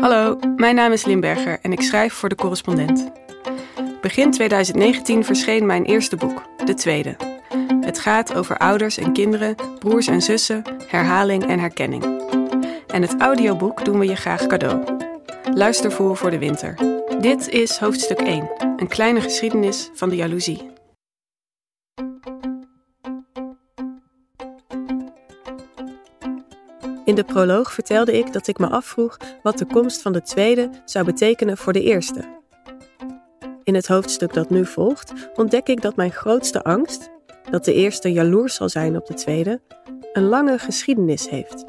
Hallo, mijn naam is Limberger en ik schrijf voor de correspondent. Begin 2019 verscheen mijn eerste boek, de tweede. Het gaat over ouders en kinderen, broers en zussen, herhaling en herkenning. En het audioboek doen we je graag cadeau. Luister voor voor de winter. Dit is hoofdstuk 1, een kleine geschiedenis van de jaloezie. In de proloog vertelde ik dat ik me afvroeg wat de komst van de tweede zou betekenen voor de eerste. In het hoofdstuk dat nu volgt ontdek ik dat mijn grootste angst, dat de eerste jaloers zal zijn op de tweede, een lange geschiedenis heeft.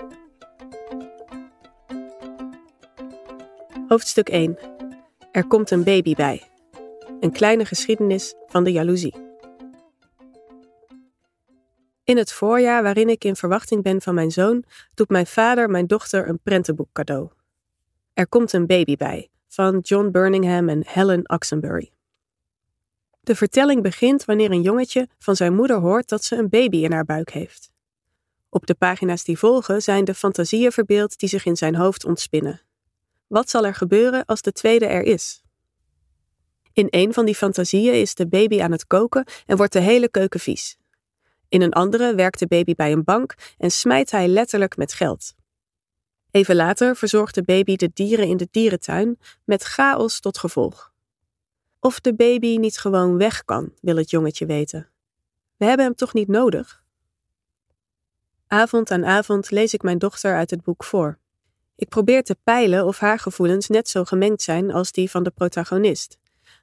Hoofdstuk 1. Er komt een baby bij. Een kleine geschiedenis van de jaloezie. In het voorjaar waarin ik in verwachting ben van mijn zoon, doet mijn vader mijn dochter een prentenboek cadeau. Er komt een baby bij, van John Burningham en Helen Oxenbury. De vertelling begint wanneer een jongetje van zijn moeder hoort dat ze een baby in haar buik heeft. Op de pagina's die volgen zijn de fantasieën verbeeld die zich in zijn hoofd ontspinnen. Wat zal er gebeuren als de tweede er is? In een van die fantasieën is de baby aan het koken en wordt de hele keuken vies. In een andere werkt de baby bij een bank en smijt hij letterlijk met geld. Even later verzorgt de baby de dieren in de dierentuin met chaos tot gevolg. Of de baby niet gewoon weg kan, wil het jongetje weten. We hebben hem toch niet nodig? Avond aan avond lees ik mijn dochter uit het boek voor. Ik probeer te peilen of haar gevoelens net zo gemengd zijn als die van de protagonist,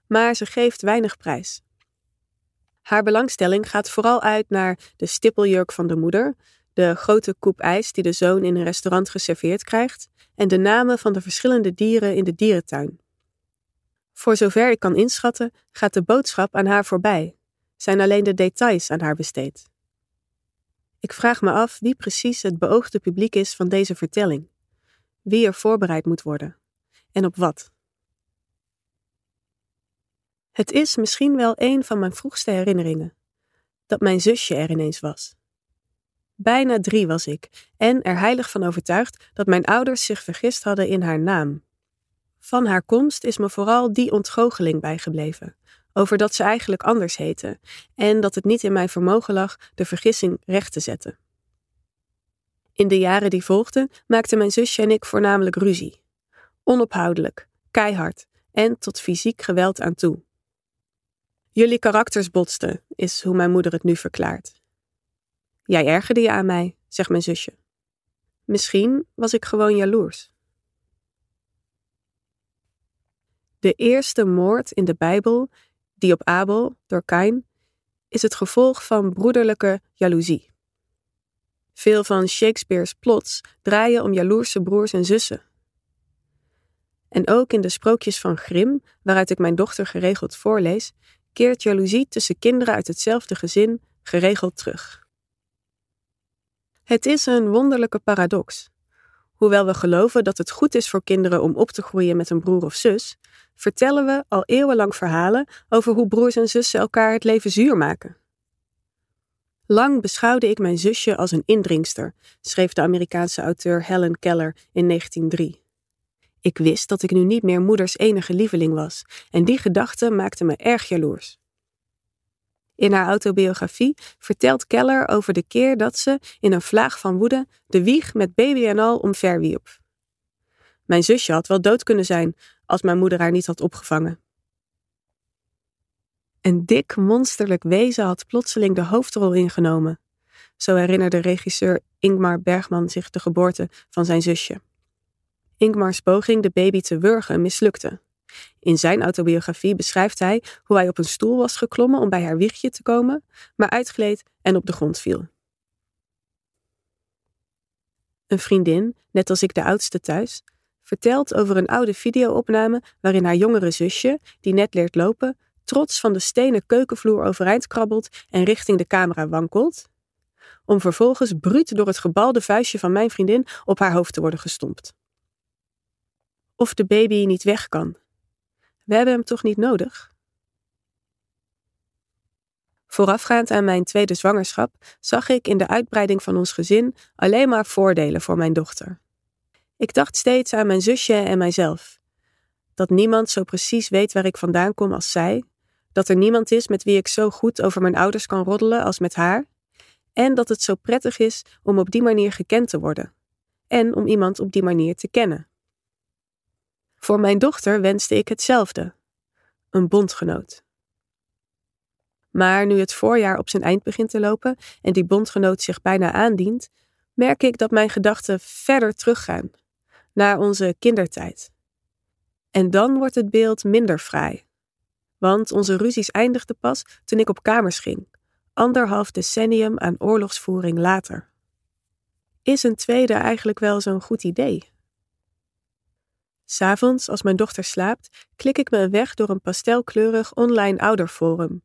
maar ze geeft weinig prijs. Haar belangstelling gaat vooral uit naar de stippeljurk van de moeder, de grote koep ijs die de zoon in een restaurant geserveerd krijgt en de namen van de verschillende dieren in de dierentuin. Voor zover ik kan inschatten, gaat de boodschap aan haar voorbij, zijn alleen de details aan haar besteed. Ik vraag me af wie precies het beoogde publiek is van deze vertelling, wie er voorbereid moet worden en op wat. Het is misschien wel een van mijn vroegste herinneringen. Dat mijn zusje er ineens was. Bijna drie was ik en er heilig van overtuigd dat mijn ouders zich vergist hadden in haar naam. Van haar komst is me vooral die ontgoocheling bijgebleven, over dat ze eigenlijk anders heette en dat het niet in mijn vermogen lag de vergissing recht te zetten. In de jaren die volgden maakten mijn zusje en ik voornamelijk ruzie. Onophoudelijk, keihard en tot fysiek geweld aan toe. Jullie karakters botsten, is hoe mijn moeder het nu verklaart. Jij ergerde je aan mij, zegt mijn zusje. Misschien was ik gewoon jaloers. De eerste moord in de Bijbel, die op Abel door Kain, is het gevolg van broederlijke jaloezie. Veel van Shakespeare's plots draaien om jaloerse broers en zussen. En ook in de sprookjes van Grimm, waaruit ik mijn dochter geregeld voorlees, keert jaloezie tussen kinderen uit hetzelfde gezin geregeld terug. Het is een wonderlijke paradox. Hoewel we geloven dat het goed is voor kinderen om op te groeien met een broer of zus, vertellen we al eeuwenlang verhalen over hoe broers en zussen elkaar het leven zuur maken. Lang beschouwde ik mijn zusje als een indringster, schreef de Amerikaanse auteur Helen Keller in 1903. Ik wist dat ik nu niet meer moeders enige lieveling was, en die gedachte maakte me erg jaloers. In haar autobiografie vertelt Keller over de keer dat ze, in een vlaag van woede, de wieg met baby en al omverwierp. Mijn zusje had wel dood kunnen zijn als mijn moeder haar niet had opgevangen. Een dik, monsterlijk wezen had plotseling de hoofdrol ingenomen. Zo herinnerde regisseur Ingmar Bergman zich de geboorte van zijn zusje. Ingmars poging de baby te wurgen mislukte. In zijn autobiografie beschrijft hij hoe hij op een stoel was geklommen om bij haar wiegje te komen, maar uitgleed en op de grond viel. Een vriendin, net als ik de oudste thuis, vertelt over een oude videoopname waarin haar jongere zusje, die net leert lopen, trots van de stenen keukenvloer overeind krabbelt en richting de camera wankelt, om vervolgens bruut door het gebalde vuistje van mijn vriendin op haar hoofd te worden gestompt of de baby niet weg kan. We hebben hem toch niet nodig? Voorafgaand aan mijn tweede zwangerschap zag ik in de uitbreiding van ons gezin alleen maar voordelen voor mijn dochter. Ik dacht steeds aan mijn zusje en mijzelf. Dat niemand zo precies weet waar ik vandaan kom als zij, dat er niemand is met wie ik zo goed over mijn ouders kan roddelen als met haar, en dat het zo prettig is om op die manier gekend te worden, en om iemand op die manier te kennen. Voor mijn dochter wenste ik hetzelfde: een bondgenoot. Maar nu het voorjaar op zijn eind begint te lopen en die bondgenoot zich bijna aandient, merk ik dat mijn gedachten verder teruggaan, naar onze kindertijd. En dan wordt het beeld minder fraai. Want onze ruzies eindigden pas toen ik op kamers ging, anderhalf decennium aan oorlogsvoering later. Is een tweede eigenlijk wel zo'n goed idee? S'avonds, als mijn dochter slaapt, klik ik me een weg door een pastelkleurig online ouderforum,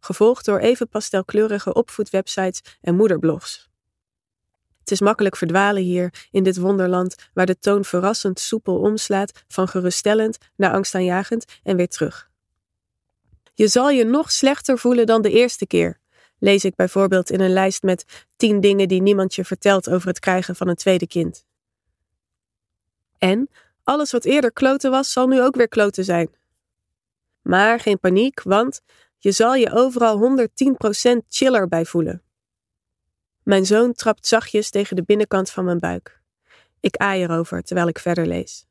gevolgd door even pastelkleurige opvoedwebsites en moederblogs. Het is makkelijk verdwalen hier, in dit wonderland, waar de toon verrassend soepel omslaat van geruststellend naar angstaanjagend en weer terug. Je zal je nog slechter voelen dan de eerste keer, lees ik bijvoorbeeld in een lijst met tien dingen die niemand je vertelt over het krijgen van een tweede kind. En alles wat eerder kloten was, zal nu ook weer kloten zijn. Maar geen paniek, want je zal je overal 110% chiller bij voelen. Mijn zoon trapt zachtjes tegen de binnenkant van mijn buik. Ik aai erover terwijl ik verder lees.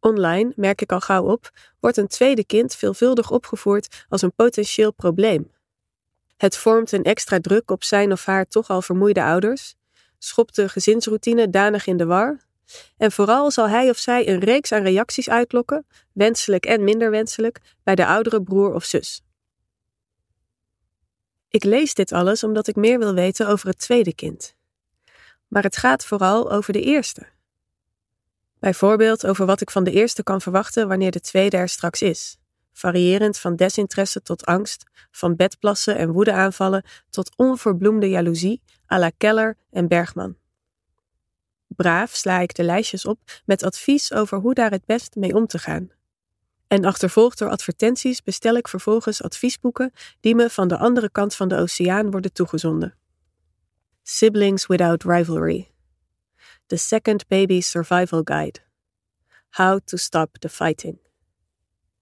Online, merk ik al gauw op, wordt een tweede kind veelvuldig opgevoerd als een potentieel probleem. Het vormt een extra druk op zijn of haar toch al vermoeide ouders, schopt de gezinsroutine danig in de war, en vooral zal hij of zij een reeks aan reacties uitlokken, wenselijk en minder wenselijk, bij de oudere broer of zus. Ik lees dit alles omdat ik meer wil weten over het tweede kind. Maar het gaat vooral over de eerste. Bijvoorbeeld over wat ik van de eerste kan verwachten wanneer de tweede er straks is, variërend van desinteresse tot angst, van bedplassen en woedeaanvallen tot onverbloemde jaloezie à la Keller en Bergman. Braaf sla ik de lijstjes op met advies over hoe daar het best mee om te gaan. En achtervolgd door advertenties bestel ik vervolgens adviesboeken die me van de andere kant van de oceaan worden toegezonden. Siblings Without Rivalry. The Second Baby Survival Guide. How to Stop the Fighting.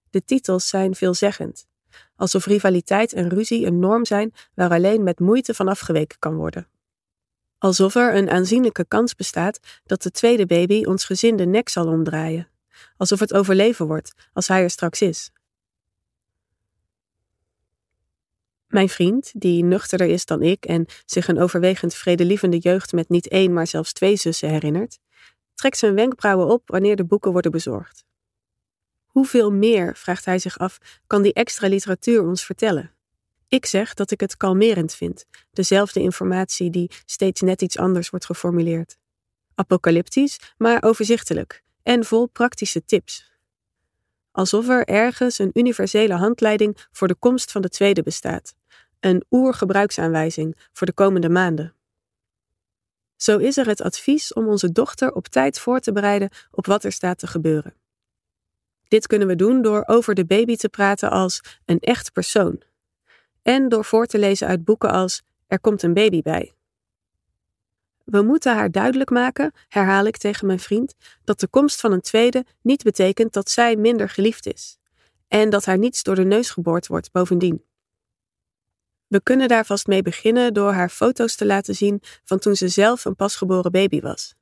De titels zijn veelzeggend, alsof rivaliteit en ruzie een norm zijn waar alleen met moeite van afgeweken kan worden. Alsof er een aanzienlijke kans bestaat dat de tweede baby ons gezin de nek zal omdraaien alsof het overleven wordt als hij er straks is. Mijn vriend, die nuchterder is dan ik en zich een overwegend vredelievende jeugd met niet één, maar zelfs twee zussen herinnert, trekt zijn wenkbrauwen op wanneer de boeken worden bezorgd. Hoeveel meer, vraagt hij zich af, kan die extra literatuur ons vertellen? Ik zeg dat ik het kalmerend vind, dezelfde informatie die steeds net iets anders wordt geformuleerd. Apocalyptisch, maar overzichtelijk, en vol praktische tips. Alsof er ergens een universele handleiding voor de komst van de tweede bestaat, een oergebruiksaanwijzing voor de komende maanden. Zo is er het advies om onze dochter op tijd voor te bereiden op wat er staat te gebeuren. Dit kunnen we doen door over de baby te praten als een echt persoon en door voor te lezen uit boeken als Er komt een baby bij we moeten haar duidelijk maken, herhaal ik tegen mijn vriend, dat de komst van een tweede niet betekent dat zij minder geliefd is. En dat haar niets door de neus geboord wordt bovendien. We kunnen daar vast mee beginnen door haar foto's te laten zien van toen ze zelf een pasgeboren baby was.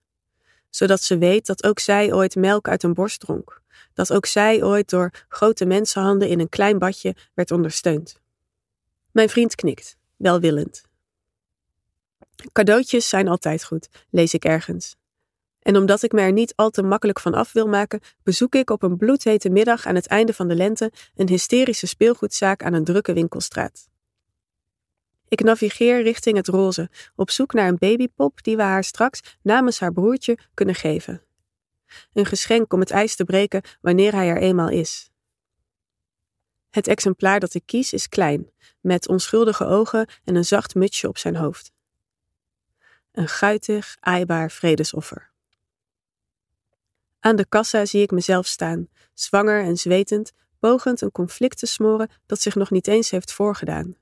Zodat ze weet dat ook zij ooit melk uit een borst dronk. Dat ook zij ooit door grote mensenhanden in een klein badje werd ondersteund. Mijn vriend knikt, welwillend. Cadeautjes zijn altijd goed, lees ik ergens. En omdat ik me er niet al te makkelijk van af wil maken, bezoek ik op een bloedhete middag aan het einde van de lente een hysterische speelgoedzaak aan een drukke winkelstraat. Ik navigeer richting het roze, op zoek naar een babypop die we haar straks namens haar broertje kunnen geven. Een geschenk om het ijs te breken wanneer hij er eenmaal is. Het exemplaar dat ik kies is klein, met onschuldige ogen en een zacht mutsje op zijn hoofd een guitig, aaibaar vredesoffer. Aan de kassa zie ik mezelf staan, zwanger en zwetend, pogend een conflict te smoren dat zich nog niet eens heeft voorgedaan.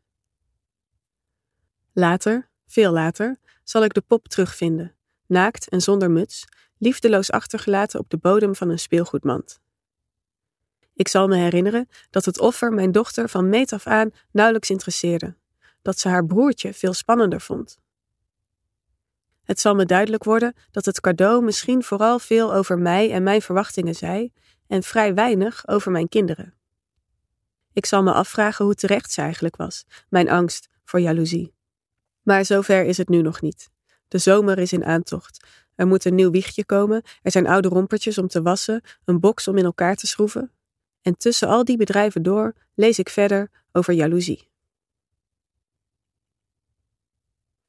Later, veel later, zal ik de pop terugvinden, naakt en zonder muts, liefdeloos achtergelaten op de bodem van een speelgoedmand. Ik zal me herinneren dat het offer mijn dochter van meet af aan nauwelijks interesseerde, dat ze haar broertje veel spannender vond. Het zal me duidelijk worden dat het cadeau misschien vooral veel over mij en mijn verwachtingen zei en vrij weinig over mijn kinderen. Ik zal me afvragen hoe terecht ze eigenlijk was, mijn angst voor jaloezie. Maar zover is het nu nog niet. De zomer is in aantocht. Er moet een nieuw wiegje komen, er zijn oude rompertjes om te wassen, een box om in elkaar te schroeven. En tussen al die bedrijven door lees ik verder over jaloezie.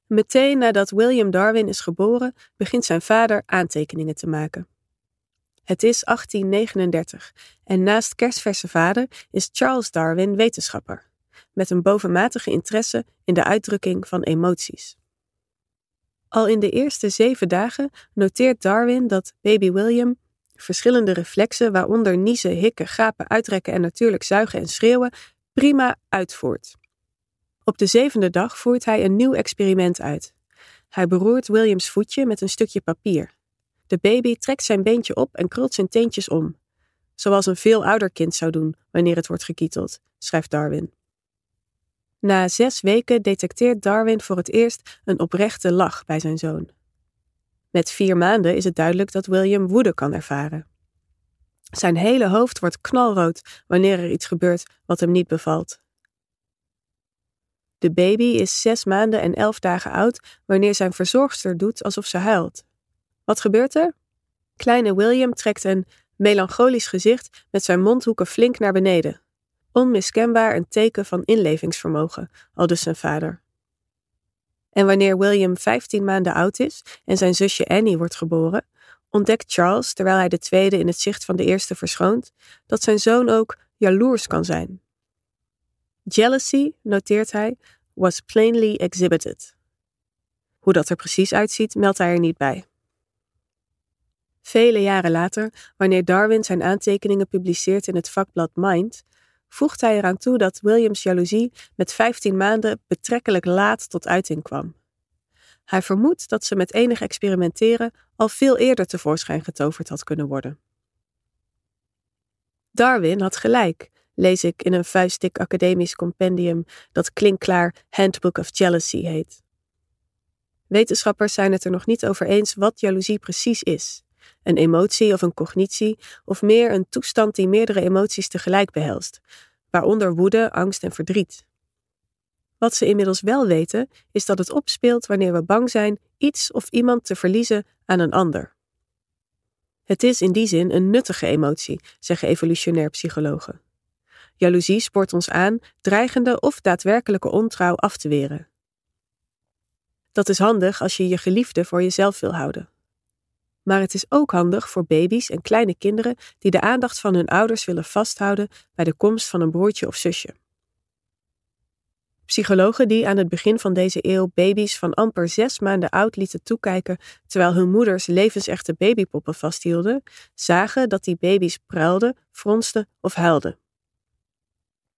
Meteen nadat William Darwin is geboren, begint zijn vader aantekeningen te maken. Het is 1839 en naast kerstverse vader is Charles Darwin wetenschapper, met een bovenmatige interesse in de uitdrukking van emoties. Al in de eerste zeven dagen noteert Darwin dat baby William verschillende reflexen, waaronder niezen, hikken, gapen, uitrekken en natuurlijk zuigen en schreeuwen, prima uitvoert. Op de zevende dag voert hij een nieuw experiment uit. Hij beroert Williams voetje met een stukje papier. De baby trekt zijn beentje op en krult zijn teentjes om. Zoals een veel ouder kind zou doen wanneer het wordt gekieteld, schrijft Darwin. Na zes weken detecteert Darwin voor het eerst een oprechte lach bij zijn zoon. Met vier maanden is het duidelijk dat William woede kan ervaren. Zijn hele hoofd wordt knalrood wanneer er iets gebeurt wat hem niet bevalt. De baby is zes maanden en elf dagen oud wanneer zijn verzorgster doet alsof ze huilt. Wat gebeurt er? Kleine William trekt een melancholisch gezicht met zijn mondhoeken flink naar beneden. Onmiskenbaar een teken van inlevingsvermogen, aldus zijn vader. En wanneer William 15 maanden oud is en zijn zusje Annie wordt geboren, ontdekt Charles, terwijl hij de tweede in het zicht van de eerste verschoont, dat zijn zoon ook jaloers kan zijn. Jealousy, noteert hij, was plainly exhibited. Hoe dat er precies uitziet, meldt hij er niet bij. Vele jaren later, wanneer Darwin zijn aantekeningen publiceert in het vakblad Mind, voegt hij eraan toe dat Williams jaloezie met 15 maanden betrekkelijk laat tot uiting kwam. Hij vermoedt dat ze met enig experimenteren al veel eerder tevoorschijn getoverd had kunnen worden. Darwin had gelijk, lees ik in een vuistdik academisch compendium dat klinkklaar Handbook of Jealousy heet. Wetenschappers zijn het er nog niet over eens wat jaloezie precies is. Een emotie of een cognitie, of meer een toestand die meerdere emoties tegelijk behelst, waaronder woede, angst en verdriet. Wat ze inmiddels wel weten, is dat het opspeelt wanneer we bang zijn iets of iemand te verliezen aan een ander. Het is in die zin een nuttige emotie, zeggen evolutionair psychologen. Jaloezie spoort ons aan dreigende of daadwerkelijke ontrouw af te weren. Dat is handig als je je geliefde voor jezelf wil houden. Maar het is ook handig voor baby's en kleine kinderen die de aandacht van hun ouders willen vasthouden bij de komst van een broertje of zusje. Psychologen die aan het begin van deze eeuw baby's van amper zes maanden oud lieten toekijken terwijl hun moeders levensechte babypoppen vasthielden, zagen dat die baby's pruilden, fronsten of huilden.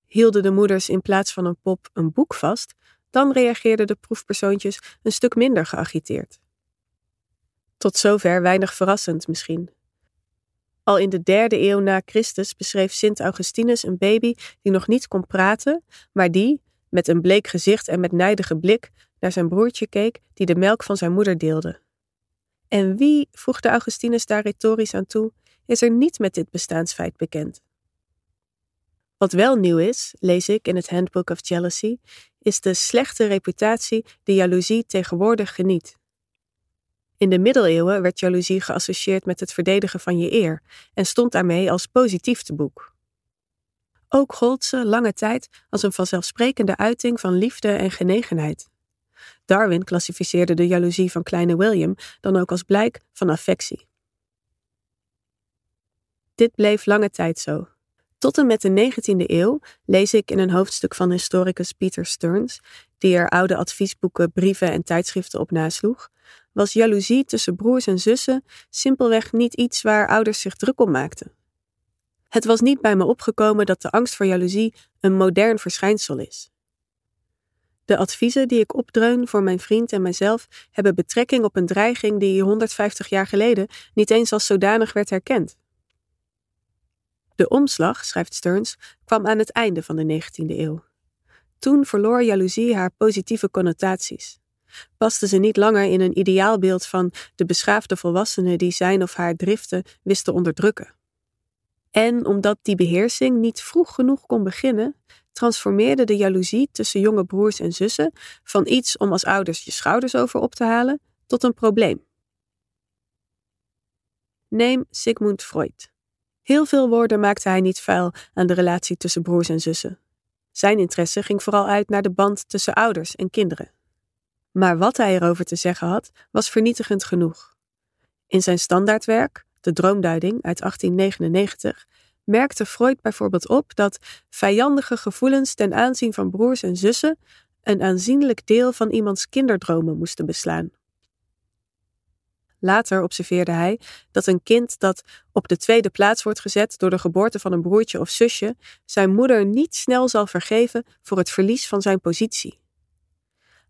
Hielden de moeders in plaats van een pop een boek vast, dan reageerden de proefpersoontjes een stuk minder geagiteerd. Tot zover weinig verrassend misschien. Al in de derde eeuw na Christus beschreef Sint Augustinus een baby die nog niet kon praten, maar die, met een bleek gezicht en met nijdige blik, naar zijn broertje keek die de melk van zijn moeder deelde. En wie, voegde Augustinus daar retorisch aan toe, is er niet met dit bestaansfeit bekend? Wat wel nieuw is, lees ik in het Handbook of Jealousy, is de slechte reputatie die jaloezie tegenwoordig geniet. In de middeleeuwen werd jaloezie geassocieerd met het verdedigen van je eer en stond daarmee als positief te boek. Ook gold ze lange tijd als een vanzelfsprekende uiting van liefde en genegenheid. Darwin klassificeerde de jaloezie van kleine William dan ook als blijk van affectie. Dit bleef lange tijd zo. Tot en met de 19e eeuw lees ik in een hoofdstuk van historicus Peter Stearns, die er oude adviesboeken, brieven en tijdschriften op nasloeg, was jaloezie tussen broers en zussen simpelweg niet iets waar ouders zich druk om maakten. Het was niet bij me opgekomen dat de angst voor jaloezie een modern verschijnsel is. De adviezen die ik opdreun voor mijn vriend en mijzelf hebben betrekking op een dreiging die 150 jaar geleden niet eens als zodanig werd herkend. De omslag, schrijft Stearns, kwam aan het einde van de 19e eeuw. Toen verloor jaloezie haar positieve connotaties. Paste ze niet langer in een ideaalbeeld van de beschaafde volwassene die zijn of haar driften wist te onderdrukken. En omdat die beheersing niet vroeg genoeg kon beginnen, transformeerde de jaloezie tussen jonge broers en zussen van iets om als ouders je schouders over op te halen tot een probleem. Neem Sigmund Freud. Heel veel woorden maakte hij niet vuil aan de relatie tussen broers en zussen. Zijn interesse ging vooral uit naar de band tussen ouders en kinderen. Maar wat hij erover te zeggen had, was vernietigend genoeg. In zijn standaardwerk, De Droomduiding uit 1899, merkte Freud bijvoorbeeld op dat vijandige gevoelens ten aanzien van broers en zussen een aanzienlijk deel van iemands kinderdromen moesten beslaan. Later observeerde hij dat een kind dat op de tweede plaats wordt gezet door de geboorte van een broertje of zusje, zijn moeder niet snel zal vergeven voor het verlies van zijn positie.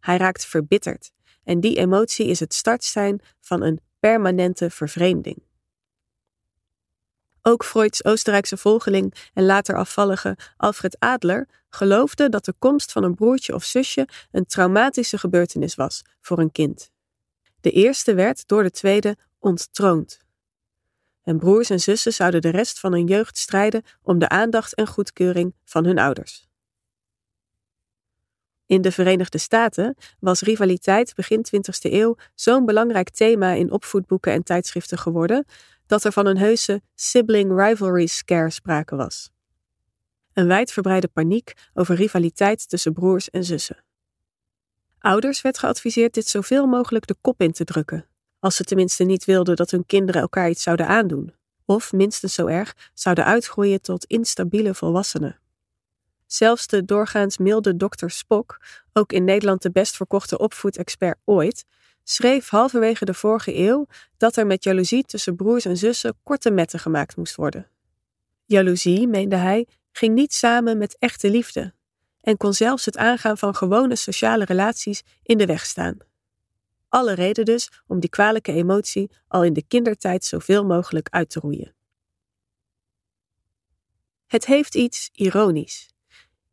Hij raakt verbitterd en die emotie is het startsein van een permanente vervreemding. Ook Freuds Oostenrijkse volgeling en later afvallige Alfred Adler geloofde dat de komst van een broertje of zusje een traumatische gebeurtenis was voor een kind. De eerste werd door de tweede onttroond. En broers en zussen zouden de rest van hun jeugd strijden om de aandacht en goedkeuring van hun ouders. In de Verenigde Staten was rivaliteit begin 20e eeuw zo'n belangrijk thema in opvoedboeken en tijdschriften geworden dat er van een heuse sibling rivalry scare sprake was. Een wijdverbreide paniek over rivaliteit tussen broers en zussen. Ouders werd geadviseerd dit zoveel mogelijk de kop in te drukken, als ze tenminste niet wilden dat hun kinderen elkaar iets zouden aandoen, of minstens zo erg zouden uitgroeien tot instabiele volwassenen. Zelfs de doorgaans milde dokter Spock, ook in Nederland de best verkochte opvoedexpert ooit, schreef halverwege de vorige eeuw dat er met jaloezie tussen broers en zussen korte metten gemaakt moest worden. Jaloezie, meende hij, ging niet samen met echte liefde en kon zelfs het aangaan van gewone sociale relaties in de weg staan. Alle reden dus om die kwalijke emotie al in de kindertijd zoveel mogelijk uit te roeien. Het heeft iets ironisch.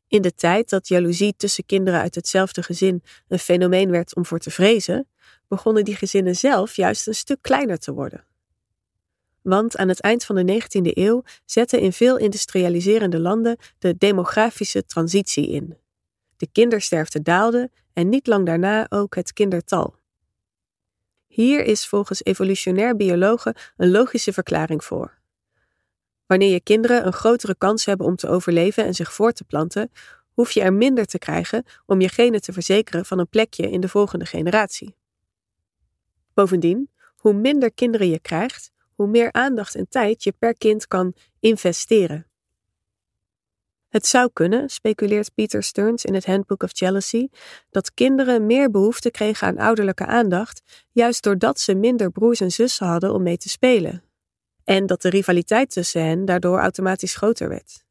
In de tijd dat jaloezie tussen kinderen uit hetzelfde gezin een fenomeen werd om voor te vrezen, begonnen die gezinnen zelf juist een stuk kleiner te worden. Want aan het eind van de 19e eeuw zette in veel industrialiserende landen de demografische transitie in. De kindersterfte daalde en niet lang daarna ook het kindertal. Hier is volgens evolutionair biologen een logische verklaring voor. Wanneer je kinderen een grotere kans hebben om te overleven en zich voort te planten, hoef je er minder te krijgen om je genen te verzekeren van een plekje in de volgende generatie. Bovendien, hoe minder kinderen je krijgt, hoe meer aandacht en tijd je per kind kan investeren. Het zou kunnen, speculeert Peter Stearns in het Handbook of Jealousy, dat kinderen meer behoefte kregen aan ouderlijke aandacht, juist doordat ze minder broers en zussen hadden om mee te spelen. En dat de rivaliteit tussen hen daardoor automatisch groter werd.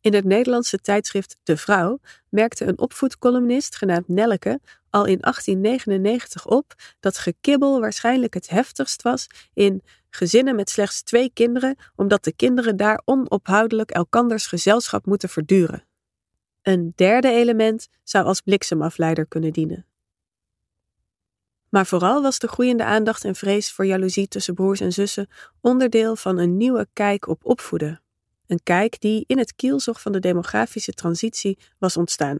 In het Nederlandse tijdschrift De Vrouw merkte een opvoedcolumnist genaamd Nelleke al in 1899 op dat gekibbel waarschijnlijk het heftigst was in gezinnen met slechts twee kinderen, omdat de kinderen daar onophoudelijk elkanders gezelschap moeten verduren. Een derde element zou als bliksemafleider kunnen dienen. Maar vooral was de groeiende aandacht en vrees voor jaloezie tussen broers en zussen onderdeel van een nieuwe kijk op opvoeden. Een kijk die in het kielzog van de demografische transitie was ontstaan.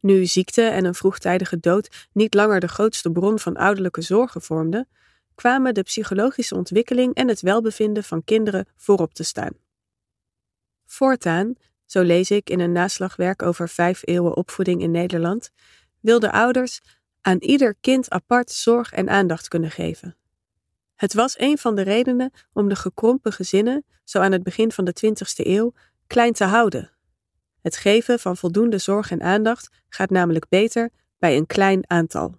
Nu ziekte en een vroegtijdige dood niet langer de grootste bron van ouderlijke zorgen vormden, kwamen de psychologische ontwikkeling en het welbevinden van kinderen voorop te staan. Voortaan, zo lees ik in een naslagwerk over vijf eeuwen opvoeding in Nederland, wilden ouders aan ieder kind apart zorg en aandacht kunnen geven. Het was een van de redenen om de gekrompen gezinnen, zo aan het begin van de 20e eeuw, klein te houden. Het geven van voldoende zorg en aandacht gaat namelijk beter bij een klein aantal.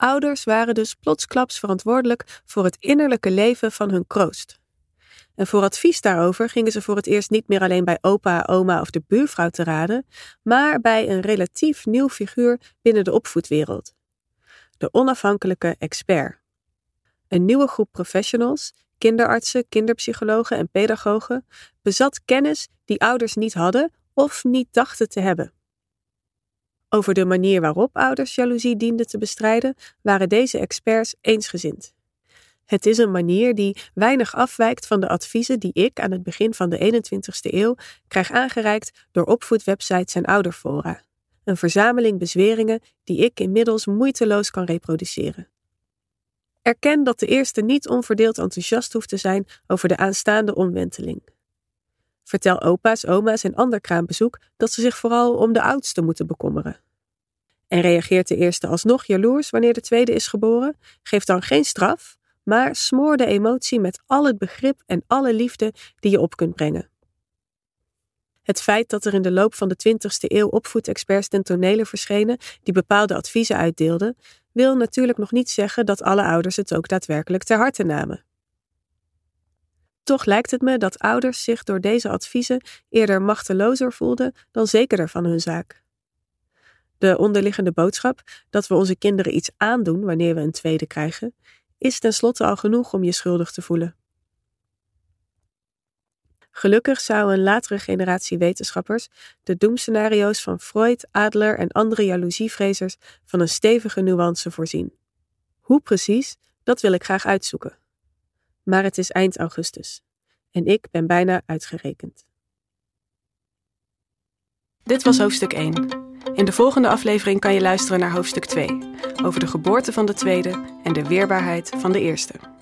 Ouders waren dus plotsklaps verantwoordelijk voor het innerlijke leven van hun kroost. En voor advies daarover gingen ze voor het eerst niet meer alleen bij opa, oma of de buurvrouw te raden, maar bij een relatief nieuw figuur binnen de opvoedwereld: de onafhankelijke expert. Een nieuwe groep professionals, kinderartsen, kinderpsychologen en pedagogen, bezat kennis die ouders niet hadden of niet dachten te hebben. Over de manier waarop ouders jaloezie dienden te bestrijden, waren deze experts eensgezind. Het is een manier die weinig afwijkt van de adviezen die ik aan het begin van de 21ste eeuw krijg aangereikt door opvoedwebsites en ouderfora. Een verzameling bezweringen die ik inmiddels moeiteloos kan reproduceren. Erken dat de eerste niet onverdeeld enthousiast hoeft te zijn over de aanstaande omwenteling. Vertel opa's, oma's en ander kraambezoek dat ze zich vooral om de oudste moeten bekommeren. En reageert de eerste alsnog jaloers wanneer de tweede is geboren? Geef dan geen straf, maar smoor de emotie met al het begrip en alle liefde die je op kunt brengen. Het feit dat er in de loop van de 20ste eeuw opvoedexperts ten tonele verschenen die bepaalde adviezen uitdeelden, wil natuurlijk nog niet zeggen dat alle ouders het ook daadwerkelijk ter harte namen. Toch lijkt het me dat ouders zich door deze adviezen eerder machtelozer voelden dan zekerder van hun zaak. De onderliggende boodschap dat we onze kinderen iets aandoen wanneer we een tweede krijgen, is tenslotte al genoeg om je schuldig te voelen. Gelukkig zou een latere generatie wetenschappers de doemscenario's van Freud, Adler en andere jaloezievrezers van een stevige nuance voorzien. Hoe precies, dat wil ik graag uitzoeken. Maar het is eind augustus en ik ben bijna uitgerekend. Dit was hoofdstuk 1. In de volgende aflevering kan je luisteren naar hoofdstuk 2 over de geboorte van de tweede en de weerbaarheid van de eerste.